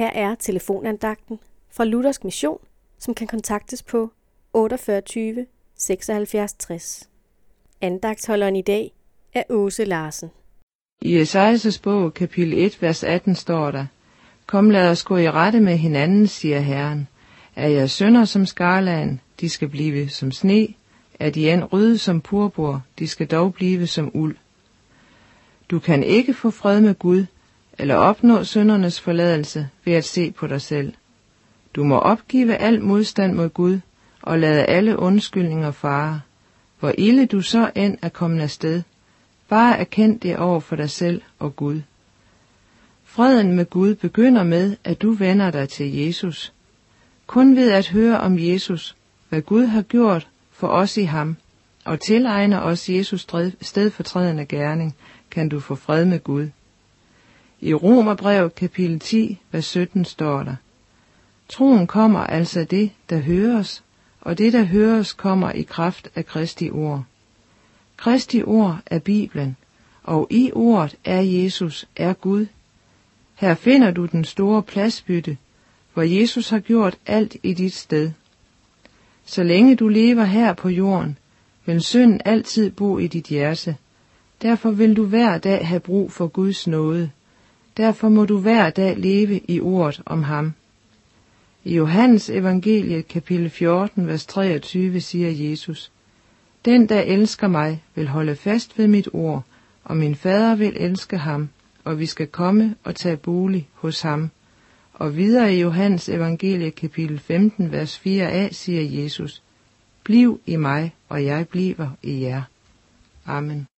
Her er telefonandagten fra Luthersk Mission, som kan kontaktes på 48 76 60. Andagtholderen i dag er Åse Larsen. I Esajas bog, kapitel 1, vers 18 står der, Kom lad os gå i rette med hinanden, siger Herren. Er jeg sønder som skarlagen, de skal blive som sne. Er de end røde som purpur, de skal dog blive som uld. Du kan ikke få fred med Gud, eller opnå syndernes forladelse ved at se på dig selv. Du må opgive al modstand mod Gud, og lade alle undskyldninger fare. Hvor ille du så end er kommet afsted, bare erkend det over for dig selv og Gud. Freden med Gud begynder med, at du vender dig til Jesus. Kun ved at høre om Jesus, hvad Gud har gjort for os i ham, og tilegner os Jesus stedfortrædende gerning, kan du få fred med Gud. I Romerbrev kapitel 10, vers 17 står der, Troen kommer altså det, der høres, og det, der høres, kommer i kraft af Kristi ord. Kristi ord er Bibelen, og i ordet er Jesus, er Gud. Her finder du den store pladsbytte, hvor Jesus har gjort alt i dit sted. Så længe du lever her på jorden, vil synden altid bo i dit hjerte. Derfor vil du hver dag have brug for Guds nåde. Derfor må du hver dag leve i ordet om ham. I Johannes evangeliet kapitel 14, vers 23 siger Jesus, Den, der elsker mig, vil holde fast ved mit ord, og min fader vil elske ham, og vi skal komme og tage bolig hos ham. Og videre i Johannes evangelie kapitel 15, vers 4a siger Jesus, Bliv i mig, og jeg bliver i jer. Amen.